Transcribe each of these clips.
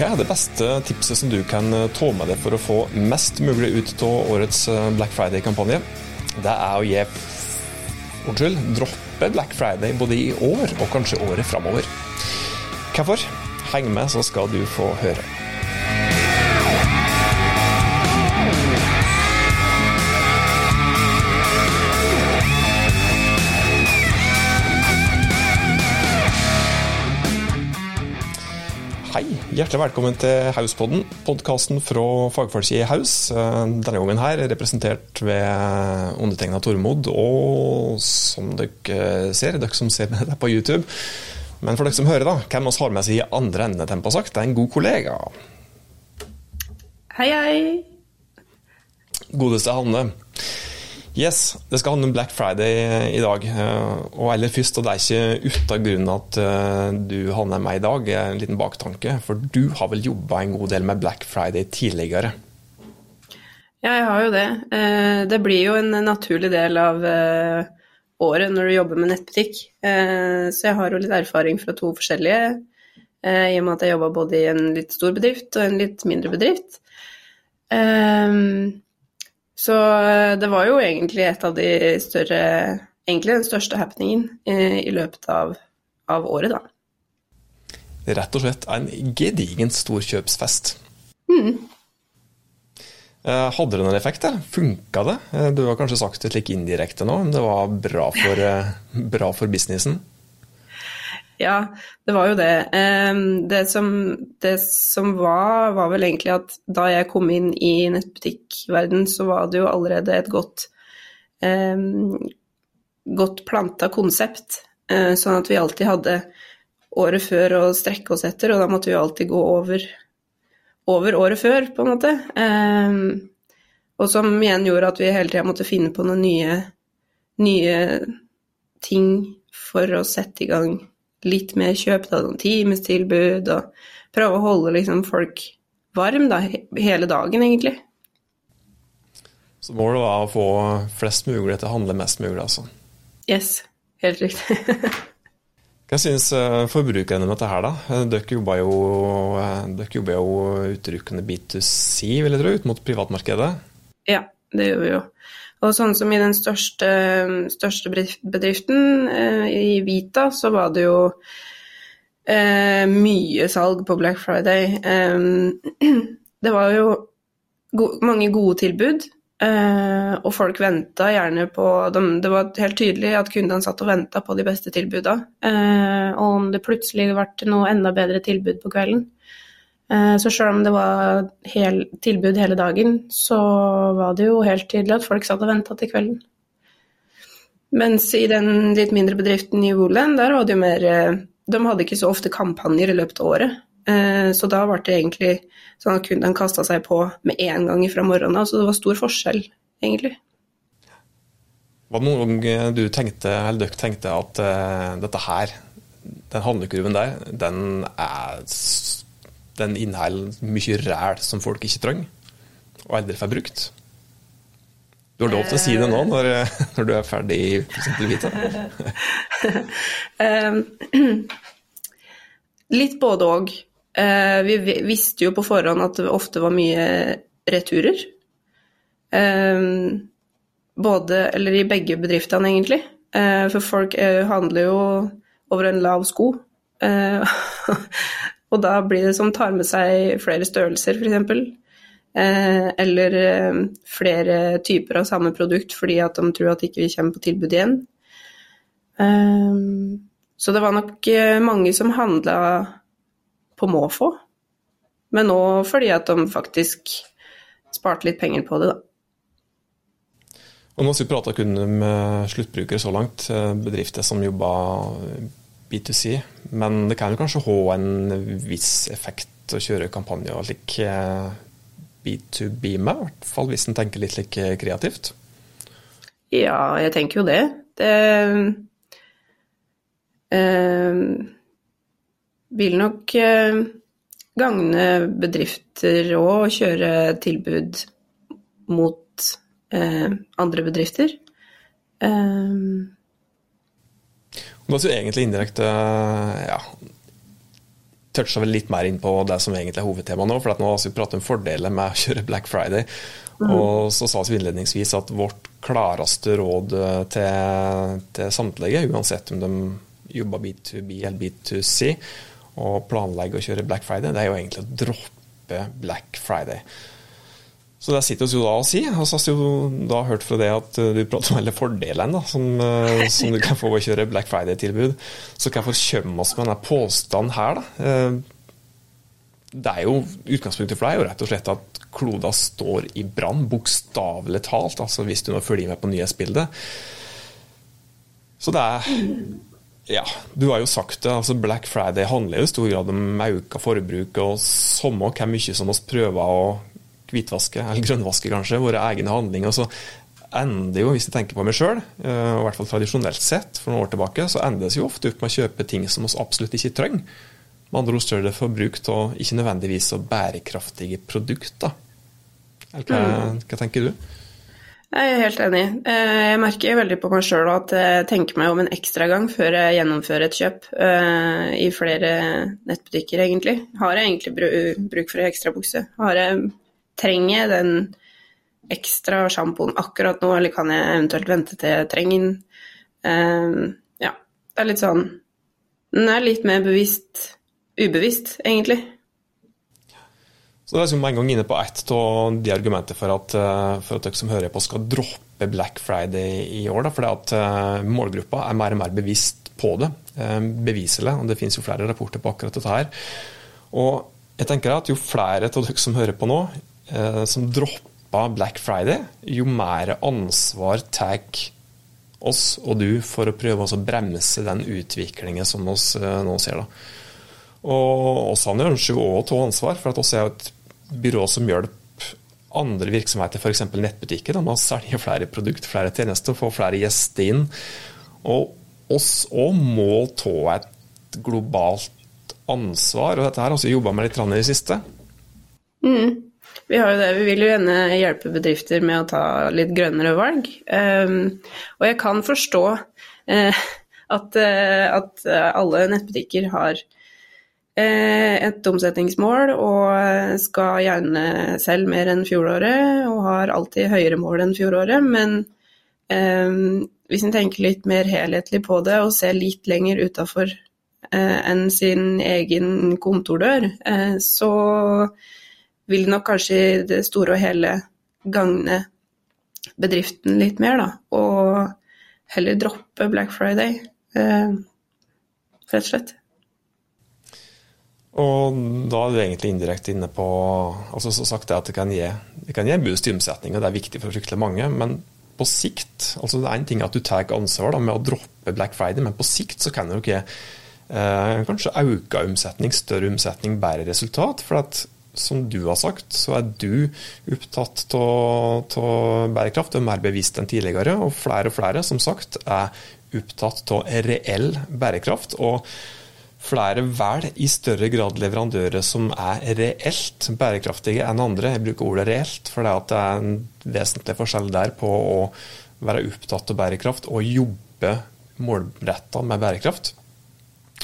Hva er det beste tipset som du kan ta med deg for å få mest mulig ut av årets Black Friday-kampanje? Det er å gi Unnskyld, droppe Black Friday både i år og kanskje året framover. Hvorfor? Heng med, så skal du få høre. Hei, hjertelig velkommen til Hauspodden, podkasten fra fagfolk i Haus. Denne gangen her representert ved undertegna Tormod, og som dere ser, dere som ser det på YouTube. Men for dere som hører, da, hvem oss har med seg i andre enden, tempo sagt, det er en god kollega. Hei, hei. Godeste Hanne. Yes, det skal handle om Black Friday i dag. Og aller først, og det er ikke uten grunn at du havner med i dag, en liten baktanke. For du har vel jobba en god del med Black Friday tidligere? Ja, jeg har jo det. Det blir jo en naturlig del av året når du jobber med nettbutikk. Så jeg har jo litt erfaring fra to forskjellige, i og med at jeg jobba både i en litt stor bedrift og en litt mindre bedrift. Så det var jo egentlig et av de større Egentlig den største happeningen i løpet av, av året, da. Rett og slett en gedigen storkjøpsfest. Mm. Hadde det noen effekt? Funka det? Du har kanskje sagt det slik indirekte nå, men det var bra for, bra for businessen? Ja, det var jo det. Det som, det som, var, var vel egentlig at da jeg kom inn i nettbutikkverden, så var det jo allerede et godt, godt planta konsept. Sånn at vi alltid hadde året før å strekke oss etter, og da måtte vi jo alltid gå over, over året før, på en måte. Og som igjen gjorde at vi hele tida måtte finne på noen nye, nye ting for å sette i gang litt mer kjøp, da, noen timestilbud, og prøve å holde liksom folk varm da, hele dagen, egentlig. Så målet var å få flest mulig til å handle mest mulig, altså? Yes, helt riktig. Hva syns forbrukerne om dette her, da? Dere jobber jo, dere jobber jo utelukkende B2C, vil jeg tro, ut mot privatmarkedet? Ja, det gjør vi jo. Og sånn som i den største, største bedriften, eh, i Vita, så var det jo eh, mye salg på Black Friday. Eh, det var jo mange gode tilbud, og folk venta gjerne på dem. Det var helt tydelig at kundene satt og venta på de beste tilbuda. og om det plutselig ble noe enda bedre tilbud på kvelden, så selv om det var hel, tilbud hele dagen, så var det jo helt tydelig at folk satt og venta til kvelden. Mens i den litt mindre bedriften i Woland, der var det jo mer De hadde ikke så ofte kampanjer i løpet av året. Så da ble det egentlig sånn at kundene kasta seg på med en gang fra morgenen av. Så det var stor forskjell, egentlig. Var det noen gang du tenkte, eller dere tenkte at dette her, den handlekurven der, den er den inneholder mye ræl som folk ikke trenger, og aldri får brukt. Du har lov til å si det nå, når, når du er ferdig i f.eks. Vita. Litt både òg. Vi visste jo på forhånd at det ofte var mye returer. Både, eller i begge bedriftene, egentlig. For folk handler jo over en lav sko. Og da blir det som tar med seg flere størrelser, f.eks. Eh, eller eh, flere typer av samme produkt fordi at de tror at ikke vi ikke kommer på tilbud igjen. Eh, så det var nok mange som handla på måfå, men òg fordi at de faktisk sparte litt penger på det, da. Og nå har vi prata kun med sluttbrukere så langt, bedrifter som jobber B2C, men det kan jo kanskje ha en viss effekt å kjøre kampanjer slik B2B med, i hvert fall hvis en tenker litt like kreativt? Ja, jeg tenker jo det. Det øh, vil nok øh, gagne bedrifter òg å kjøre tilbud mot øh, andre bedrifter. Det er jo egentlig indirekte ja, toucha vel litt mer inn på det som egentlig er hovedtemaet nå. For nå har vi pratet om fordeler med å kjøre Black Friday. Mm. Og så sa vi innledningsvis at vårt klareste råd eh, til, til samtlige, uansett om de jobber B2B eller B2C, og planlegger å kjøre Black Friday, det er jo egentlig å droppe Black Friday. Så det sitter vi jo da og sier. Og så har vi jo da hørt fra det at eh, du prater om alle fordelene som, eh, som, du kan få å kjøre Black Friday-tilbud. Så hvorfor kommer oss med denne påstanden her, da? Eh, det er jo Utgangspunktet for deg er jo rett og slett at kloda står i brann, bokstavelig talt, altså hvis du nå følger med på nyhetsbildet. Så det er ja, du har jo sagt det. altså Black Friday handler jo i stor grad om økt forbruk. og Samme hvor mye som oss prøver å hvitvaske, eller grønnvaske kanskje, våre egne handlinger. så ender jo, hvis jeg tenker på meg sjøl, eh, og i hvert fall tradisjonelt sett for noen år tilbake, så endes jo ofte opp med å kjøpe ting som vi absolutt ikke trenger. Med andre ord større forbruk av ikke nødvendigvis så bærekraftige produkter. Hva, mm. hva tenker du? Jeg er helt enig. Eh, jeg merker veldig på meg sjøl at jeg tenker meg om en ekstra gang før jeg gjennomfører et kjøp eh, i flere nettbutikker, egentlig. Har jeg egentlig bruk for ei ekstrabukse? Har jeg Trenger jeg den ekstra sjampoen akkurat nå, eller kan jeg eventuelt vente til jeg trenger den? Uh, ja, det er litt sånn Den er litt mer bevisst ubevisst, egentlig. Så det er liksom en gang inne på ett av de argumentene for at, eh, for at dere som hører på, skal droppe Black Friday i år. Da, fordi at uh, målgruppa er mer og mer bevisst på det. Uh, beviselig. og Det finnes jo flere rapporter på akkurat dette her. Og jeg tenker at Jo flere av dere som hører på nå, eh, som droppa Black Friday, jo mer ansvar tar oss og du for å prøve å bremse den utviklingen som vi eh, nå ser. da. Og oss ønsker jo òg å ta ansvar, for at oss er et byrå som hjelper andre virksomheter, f.eks. nettbutikker, med å selge flere produkter, flere tjenester, få flere gjester inn. Og oss òg må ta et globalt ansvar, og dette har vi jobba med litt i det siste. Mm. Vi har jo det. Vi vil jo gjerne hjelpe bedrifter med å ta litt grønnere valg. Um, og jeg kan forstå uh, at, uh, at, alle nettbutikker har uh, et omsetningsmål og skal gjerne selv mer enn fjoråret, og har alltid høyere mål enn fjoråret. Men um, hvis en tenker litt mer helhetlig på det og ser litt lenger utafor enn sin egen kontordør, så vil nok kanskje i det store og hele gagne bedriften litt mer, da. Og heller droppe Black Friday, eh, rett og slett. Og da er du egentlig indirekte inne på altså så sagt det at det kan gi, det kan gi boost i omsetninga, det er viktig for fryktelig mange. Men på sikt altså Det er en ting at du tar ansvar da, med å droppe Black Friday, men på sikt så kan jo ikke eh, kanskje øke omsetning, større omsetning, bedre resultat. For at som du har sagt, så er du opptatt av bærekraft og er mer bevisst enn tidligere. Og flere og flere, som sagt, er opptatt av reell bærekraft. og Flere velger i større grad leverandører som er reelt bærekraftige enn andre. Jeg bruker ordet reelt, for det er en vesentlig forskjell der på å være opptatt av bærekraft og jobbe målretta med bærekraft.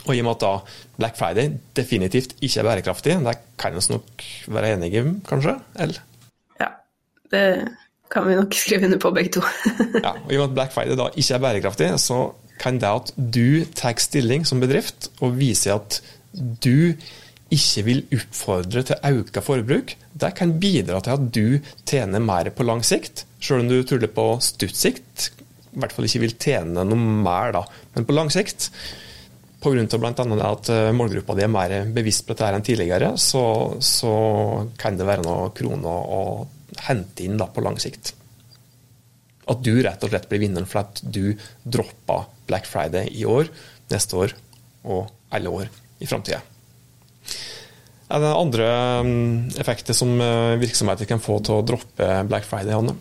Og i og med at da Black Friday definitivt ikke er bærekraftig, det kan vi nok være enige om, kanskje? Eller? Ja, det kan vi nok skrive under på begge to. ja, og I og med at Black Friday da ikke er bærekraftig, så kan det at du tar stilling som bedrift og viser at du ikke vil oppfordre til økt forbruk, det kan bidra til at du tjener mer på lang sikt, selv om du tuller på stutt sikt i hvert fall ikke vil tjene noe mer da. Men på lang sikt Pga. bl.a. at eh, målgruppa di er mer bevisst på dette enn tidligere, så, så, kan det være noen kroner å hente inn da, på lang sikt. At du rett og slett blir vinneren for at du droppa Black Friday i år, neste år og alle år i framtida. Er det andre mm, effekter som eh, virksomheter kan få til å droppe Black Friday, Hanne?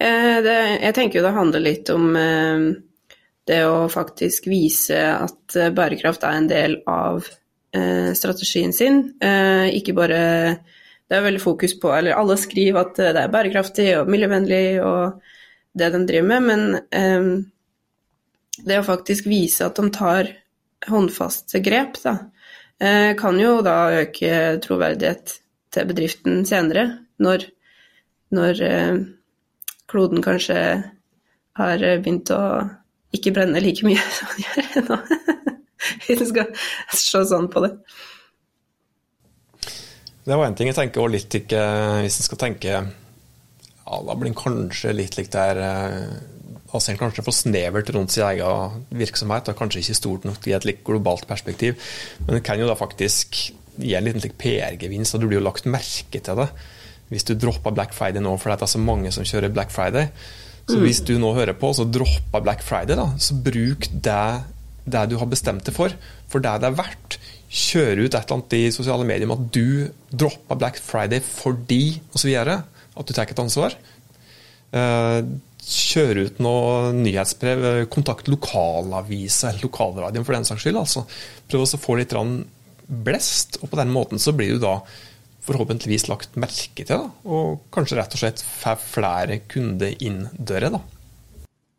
Eh, jeg tenker jo det handler litt om det å faktisk vise at eh, bærekraft er en del av eh, strategien sin. Eh, ikke bare Det er veldig fokus på Eller alle skriver at det er bærekraftig og miljøvennlig og det de driver med, men det å faktisk vise at de tar håndfaste grep, da, eh, kan jo da øke troverdighet til bedriften senere, når, når eh, kloden kanskje har begynt å ikke brenne like mye som den gjør nå. Hvis en skal se sånn på det. Det var én ting jeg tenker og litt ikke, Hvis en skal tenke ja, Da blir en kanskje litt likt der altså kanskje for snevert rundt sin egen virksomhet, og kanskje ikke stort nok i et litt globalt perspektiv. Men det kan jo da faktisk gi en liten PR-gevinst, og du blir jo lagt merke til det. Hvis du dropper Black Friday nå fordi det er så mange som kjører Black Friday. Så mm. hvis du nå hører på, så dropper Black Friday, da, så bruk det, det du har bestemt deg for, for det det er verdt. Kjør ut et eller annet i sosiale medier med at du droppa Black Friday fordi osv. At du tar et ansvar. Kjør kjøre ut noe nyhetsbrev, kontakt lokalavisa eller lokalradioen for den saks skyld. altså Prøv å få litt blest, og på den måten så blir du da forhåpentligvis lagt merke til, da, og kanskje rett og slett får flere kunder inn døra.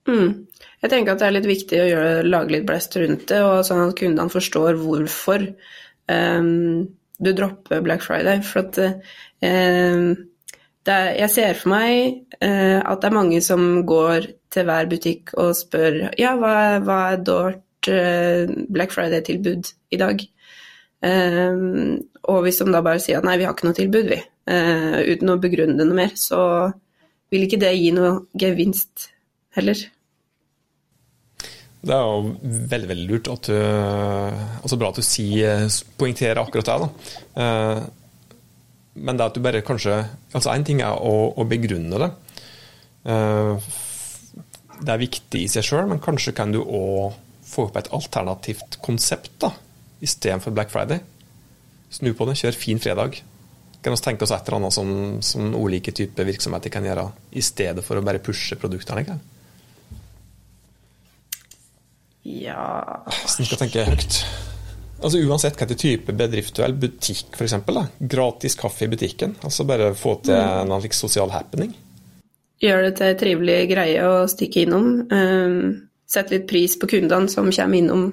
Mm. Jeg tenker at det er litt viktig å gjøre, lage litt blest rundt det, og sånn at kundene forstår hvorfor um, du dropper Black Friday. For at um, er, jeg ser for meg uh, at det er mange som går til hver butikk og spør ja, hva, hva er dårlig uh, Black Friday-tilbud i dag? Uh, og hvis de da bare sier at nei, vi har ikke noe tilbud, vi, uten å begrunne det noe mer, så vil ikke det gi noe gevinst heller. Det er jo veldig veldig lurt at du altså Bra at du sier, poengterer akkurat det. da. Men det at du bare kanskje altså Én ting er å, å, begrunne det. Eh, det er viktig i seg sjøl, men kanskje kan du òg få opp et alternativt konsept da, istedenfor Black Friday. Snu på det, kjør fin fredag. Kan vi tenke oss et eller annet som, som ulike typer virksomheter kan gjøre, i stedet for å bare pushe produktene? Ikke? Ja Hvis en skal tenke høyt. Altså Uansett hvilken type bedrift du er, butikk f.eks. Gratis kaffe i butikken. altså Bare få til mm. en like, sosial happening. Gjør det til en trivelig greie å stikke innom. Um, Sett litt pris på kundene som kommer innom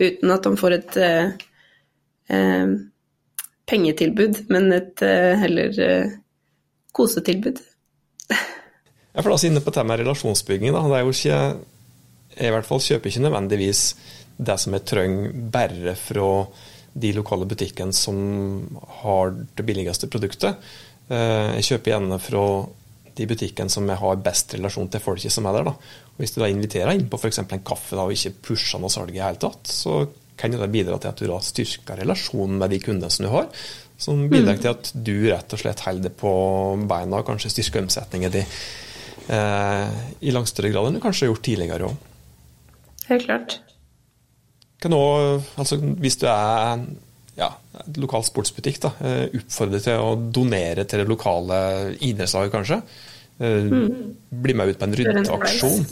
uten at de får et eh, uh, pengetilbud, men et uh, heller kosetilbud. ja, for da er inne på med relasjonsbygging. Da. Det er jo ikke Jeg i hvert fall kjøper ikke nødvendigvis det som jeg trenger bare fra de lokale butikkene som har det billigste produktet. Eh, jeg kjøper gjerne fra de butikkene som jeg har best relasjon til folket som er der. Da. Hvis du da inviterer inn på f.eks. en kaffe da, og ikke pusher noe salg i hele tatt, så kan det bidra til at du da styrker relasjonen med de kundene som du har. Som bidrar mm. til at du rett og slett holder det på beina og kanskje styrker omsetningen din eh, i langt større grad enn du kanskje har gjort tidligere òg. Helt klart kan òg, altså hvis du er ja, lokal sportsbutikk, da, eh, oppfordre til å donere til det lokale idrettslaget, kanskje. Eh, mm. Bli med ut på en ryddeaksjon.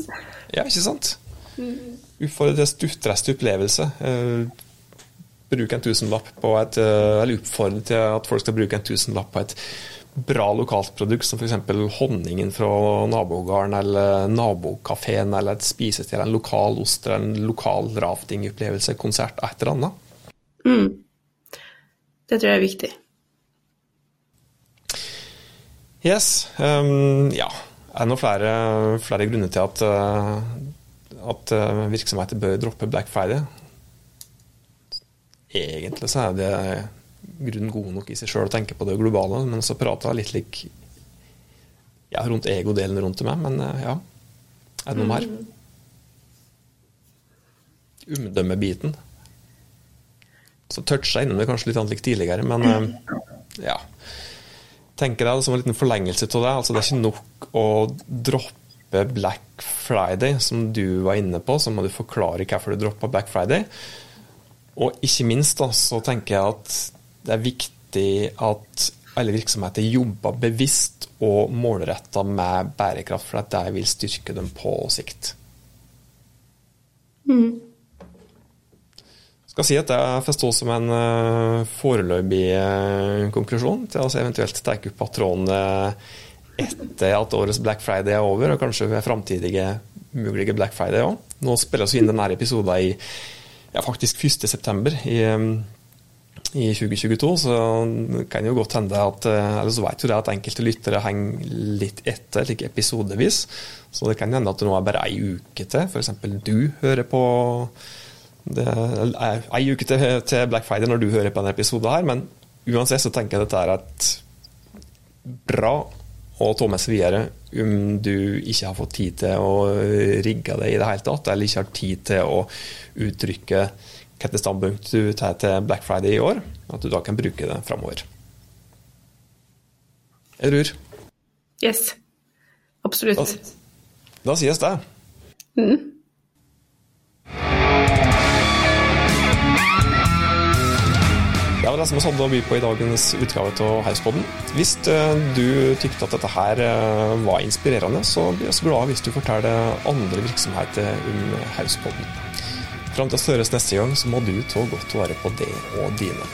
Ja, ikke sant? Mm. Stuttreste opplevelse. Eh, bruk en tusenlapp på et Eller oppfordre til at folk skal bruke en tusenlapp på et bra lokalt produkt, som f.eks. honningen fra nabogården eller nabokafeen eller et spisested, en lokal ost eller en lokal raftingopplevelse, konsert, et eller annet. Mm. Det tror jeg er viktig. Yes. Um, ja. Er det noen flere, flere, grunner til at, uh, at uh, virksomheter bør droppe Black Friday? Egentlig så er det grunn god nok i seg sjøl å tenke på det globale, men så prata jeg litt lik ja, rundt egodelen rundt meg, men eh, ja. Er det noe mer? Omdømmebiten. Så toucha innom det kanskje litt annet tidligere, men eh, ja. Tenker jeg som en liten forlengelse av det. Altså, det er ikke nok å droppe Black Friday, som du var inne på, så må du forklare hvorfor du droppa Black Friday. Og ikke minst da, så tenker jeg at det er viktig at alle virksomheter jobber bevisst og målretta med bærekraft, for at det vil styrke dem på sikt. Mm. Skal si at det får stå som en uh, foreløpig uh, konklusjon til å eventuelt ta opp patronen uh, etter at årets Black Friday er over, og kanskje ved framtidige mulige Black Friday òg. Nå spiller vi inn denne episoden i ja, faktisk 1.9. i i 2022, så det kan jo godt hende at eller så vet jo det at enkelte lyttere henger litt etter, like episodevis. Så det kan hende at det nå er bare ei uke til. F.eks. du hører på det, er ei uke til, til, Black Friday når du hører på denne episoden her, men uansett så tenker jeg dette er et bra å ta med seg videre om du ikke har fått tid til å rigge det i det hele tatt, eller ikke har tid til å uttrykke hvilket standpunkt du tar til Black Friday i år, at du da kan bruke det framover. Jeg tror. Yes. Absolutt. Da, da sies det. Mm. Som vi hadde å by på i dagens utgave av Hauspodden. Hvis eh, du tykte at dette her eh, var inspirerende, så blir vi så glad hvis du forteller andre virksomheter om Hauspodden. Fram til å høres neste gang, så må du ta godt vare på det og dine.